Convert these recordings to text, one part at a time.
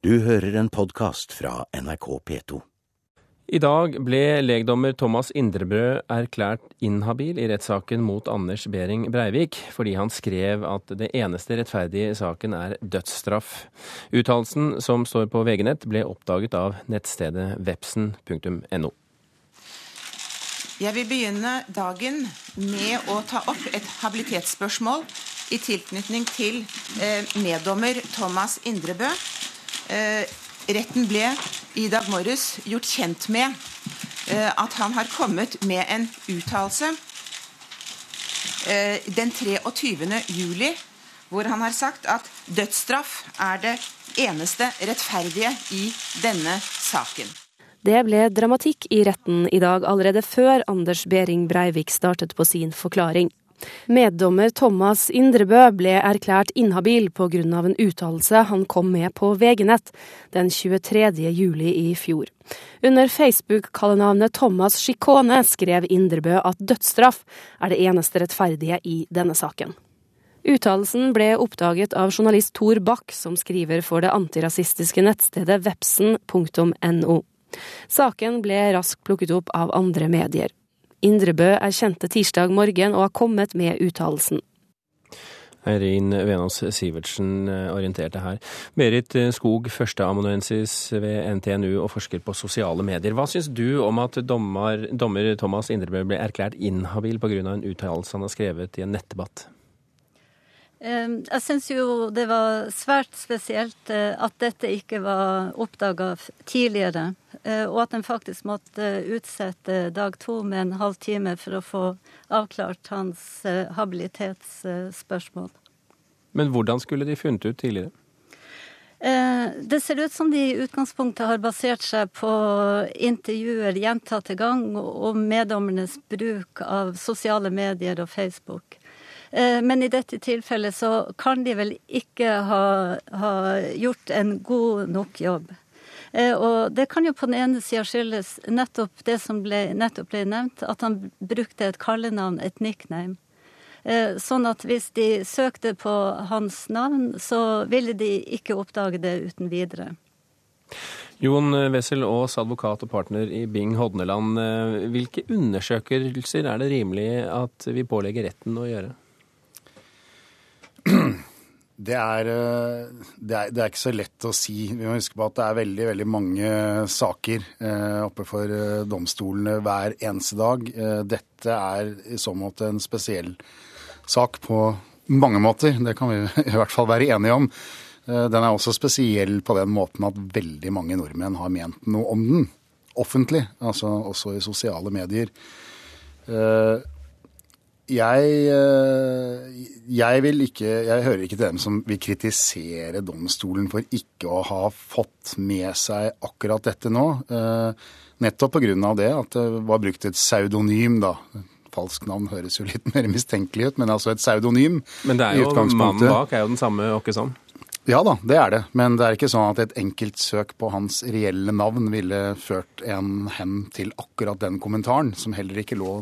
Du hører en podkast fra NRK P2. I dag ble legdommer Thomas Indrebrød erklært inhabil i rettssaken mot Anders Behring Breivik, fordi han skrev at det eneste rettferdige i saken er dødsstraff. Uttalelsen, som står på VG-nett, ble oppdaget av nettstedet vepsen.no. Jeg vil begynne dagen med å ta opp et habilitetsspørsmål i tilknytning til eh, meddommer Thomas Indrebø. Eh, retten ble i dag morges gjort kjent med eh, at han har kommet med en uttalelse eh, den 23. juli, hvor han har sagt at dødsstraff er det eneste rettferdige i denne saken. Det ble dramatikk i retten i dag allerede før Anders Behring Breivik startet på sin forklaring. Meddommer Thomas Indrebø ble erklært inhabil pga. en uttalelse han kom med på VG-nett den 23. juli i fjor. Under Facebook-kallenavnet Thomas Chikone skrev Indrebø at dødsstraff er det eneste rettferdige i denne saken. Uttalelsen ble oppdaget av journalist Tor Bach, som skriver for det antirasistiske nettstedet vepsen.no. Saken ble raskt plukket opp av andre medier. Indrebø erkjente tirsdag morgen og har kommet med uttalelsen. Eirin Venås Sivertsen eh, orienterte her. Berit eh, Skog, førsteamanuensis ved NTNU og forsker på sosiale medier. Hva syns du om at dommer, dommer Thomas Indrebø ble erklært inhabil pga. en uttalelse han har skrevet i en nettdebatt? Jeg syns jo det var svært spesielt eh, at dette ikke var oppdaga tidligere. Eh, og at en faktisk måtte utsette dag to med en halv time for å få avklart hans eh, habilitetsspørsmål. Men hvordan skulle de funnet ut tidligere? Det ser ut som de i utgangspunktet har basert seg på intervjuer gjentatte gang om meddommernes bruk av sosiale medier og Facebook. Eh, men i dette tilfellet så kan de vel ikke ha, ha gjort en god nok jobb. Eh, og det kan jo på den ene sida skyldes nettopp det som ble, nettopp ble nevnt, at han brukte et kallenavn, et nickname. Eh, sånn at hvis de søkte på hans navn, så ville de ikke oppdage det uten videre. Jon Wessel Aas, advokat og partner i Bing Hodneland. Hvilke undersøkelser er det rimelig at vi pålegger retten å gjøre? Det er, eh, det, er, det er, ikke så lett å si. Vi må huske på at det er veldig veldig mange saker eh, oppe for eh, domstolene hver eneste dag. Eh, dette er i så måte en spesiell sak på mange måter. Det kan vi i hvert fall være enige om. Eh, den er også spesiell på den måten at veldig mange nordmenn har ment noe om den. Offentlig, altså også i sosiale medier. Eh, jeg, eh, jeg, vil ikke Jeg hører ikke til dem som vil kritisere domstolen for ikke å ha fått med seg akkurat dette nå. Eh, nettopp pga. det at det var brukt et pseudonym, da. Falsk navn høres jo litt mer mistenkelig ut, men altså et pseudonym. Men det er jo mannen bak er jo den samme Åkesson? Ja da, det er det. Men det er ikke sånn at et enkelt søk på hans reelle navn ville ført en hen til akkurat den kommentaren, som heller ikke lå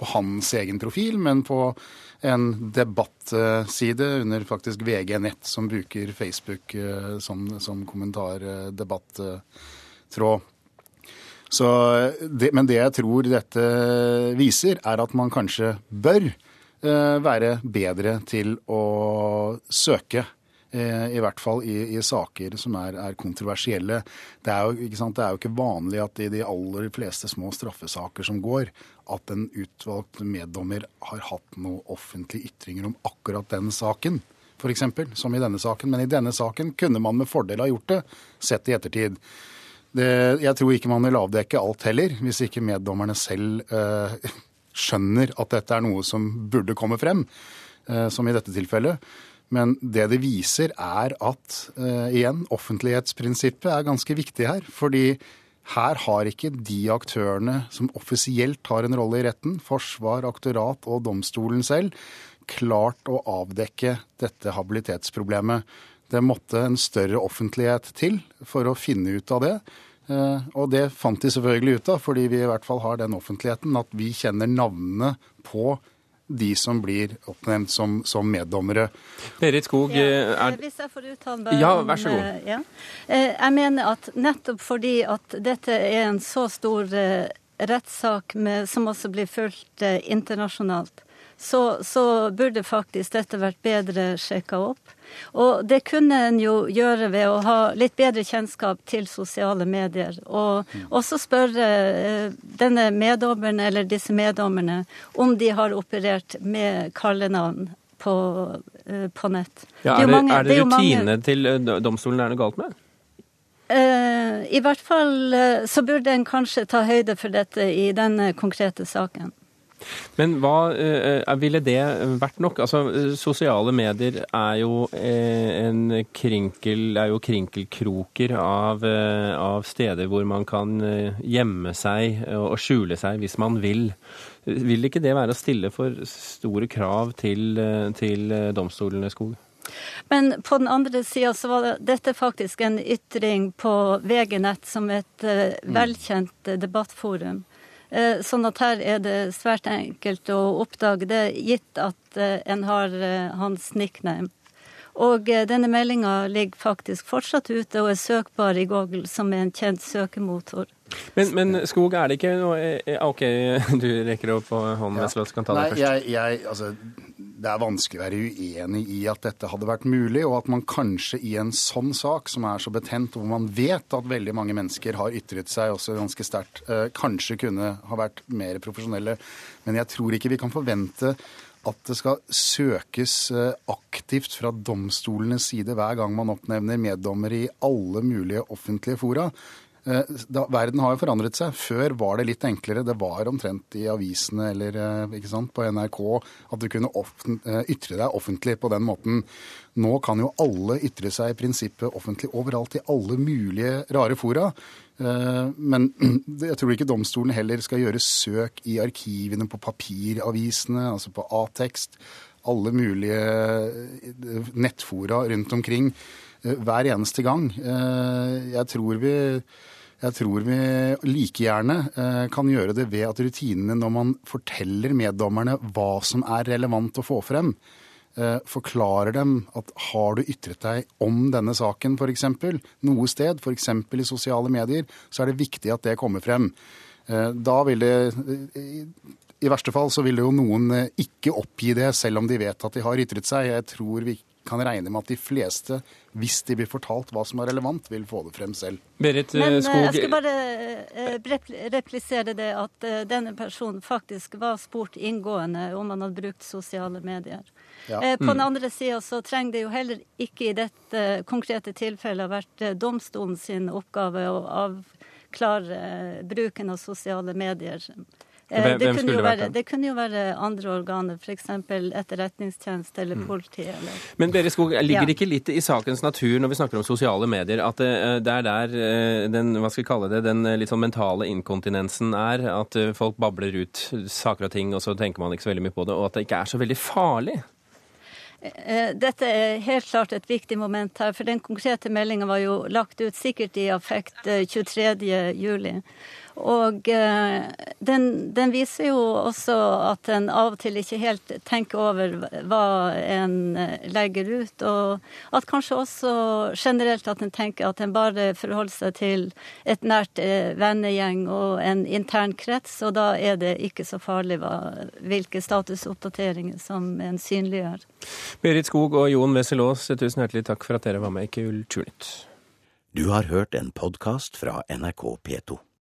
på hans egen profil, men på en debattside under faktisk VG Nett, som bruker Facebook eh, som, som kommentardebattråd. men det jeg tror dette viser, er at man kanskje bør eh, være bedre til å søke Eh, I hvert fall i, i saker som er, er kontroversielle. Det er, jo, det er, jo, ikke vanlig at i de aller fleste små straffesaker som går, at en utvalgt meddommer har hatt noen offentlige ytringer om akkurat den saken. For eksempel, som i denne saken. Men i denne saken kunne man med fordel ha gjort det, sett i ettertid. Det, jeg tror ikke man vil avdekke alt heller, hvis ikke meddommerne selv eh, skjønner at dette er noe som burde komme frem, eh, som i dette tilfellet. Men det det viser, er at uh, igjen, offentlighetsprinsippet er ganske viktig her. Fordi her har ikke de aktørene som offisielt har en rolle i retten, forsvar, aktorat og domstolen selv, klart å avdekke dette habilitetsproblemet. Det måtte en større offentlighet til for å finne ut av det. Uh, og det fant de selvfølgelig ut av, fordi vi i hvert fall har den offentligheten at vi kjenner navnene på de som blir oppnevnt som, som meddommere. Berit Skog, Ja, eh, eh, er Hvis jeg får uttale meg Ja, vær så god. eh, Ja. Eh, Jeg mener at nettopp fordi at dette er en så stor eh, rettssak som også blir fulgt eh, internasjonalt, så, så burde faktisk dette vært bedre sjekka opp. Og det kunne en jo gjøre ved å ha litt bedre kjennskap til sosiale medier. Og også spørre eh, denne meddommeren eller disse meddommerne om de har operert med kallenavn på, eh, på nett. ja, er det, mange- er det er jo mange- til domstolen det er noe galt med? Eh, I hvert fall eh, så burde en kanskje ta høyde for dette i denne konkrete saken. Men hva eh, ville det vært nok? Altså, Sosiale medier er jo, en krinkel, er jo krinkelkroker av, av steder hvor man kan gjemme seg og skjule seg hvis man vil. Vil ikke det være å stille for store krav til, til domstolene, Skog? Men på den andre sida så var dette faktisk en ytring på VG-nett som et eh, velkjent eh, debattforum. Eh, sånn at her er det svært enkelt å oppdage det, gitt at en har hans nickname. Og denne meldinga ligger faktisk fortsatt ute og er søkbar i Google, som er en kjent søkemotor. Men, men Skog, er det ikke noe OK, du rekker opp hånden, Ja. Veslås kan ta det Nei, først. jeg, jeg, altså, det er vanskelig å være uenig i at dette hadde vært mulig, og at man kanskje i en sånn sak, som er så betent, hvor man vet at veldig mange mennesker har ytret seg også ganske sterkt, eh, kanskje kunne ha vært mer profesjonelle. Men jeg tror ikke vi kan forvente at det skal søkes eh, aktivt fra domstolenes side hver gang man oppnevner meddommere i alle mulige offentlige fora. Eh, Da, verden har jo forandret seg. Før var det litt enklere. Det var omtrent i avisene eller eh, sant, på NRK at du kunne eh, ytre deg offentlig på den måten. Nå kan jo alle ytre seg i prinsippet offentlig overalt i alle mulige rare fora. Men jeg tror ikke domstolen heller skal gjøre søk i arkivene på papiravisene, altså på A-tekst. Alle mulige nettfora rundt omkring hver eneste gang. Jeg tror vi jeg tror vi like gjerne eh, kan gjøre det ved at rutinene når man forteller meddommerne hva som er relevant å få frem, eh, forklarer dem at har du ytret deg om denne saken f.eks. noe sted, f.eks. i sosiale medier, så er det viktig at det kommer frem. Eh, Da vil det i- verste fall så vil jo noen ikke oppgi det, selv om de vet at de har ytret seg. Jeg tror vi kan regne med at de fleste, hvis de blir fortalt hva som er relevant, vil få det frem selv. Berit eh, Men eh, Skog, jeg skal bare eh, replisere det at denne personen faktisk var spurt inngående om han hadde brukt sosiale medier. Ja. På den andre sida så trenger det jo heller ikke i dette konkrete tilfellet ha vært domstolen sin oppgave å avklare bruken av sosiale medier. Eh, Hvem- det, kunne det være, det kunne jo være andre organer, f.eks. etterretningstjeneste eller politi. Eller. Men Berit Skog, ligger det ikke litt i sakens natur når vi snakker om sosiale medier, at eh, det er der eh, den, hva skal vi kalle det, den litt sånn mentale inkontinensen er? At folk babler ut saker og ting, og så tenker man ikke så veldig mye på det, og at det ikke er så veldig farlig? Dette er helt klart et viktig moment her, for den konkrete meldinga var jo lagt ut sikkert i affekt eh, 23. juli. Og eh, den, den viser jo også at en av og til ikke helt tenker over hva en eh, legger ut, og at kanskje også generelt at en tenker at en bare forholder seg til et nært eh, vennegjeng og en intern krets, og da er det ikke så farlig hva, hvilke statusoppdateringer som en synliggjør. Berit Skog og Jon Wessel-Aas, tusen hjertelig takk for at dere var med i Kulturnytt. Du har hørt en podkast fra NRK P2.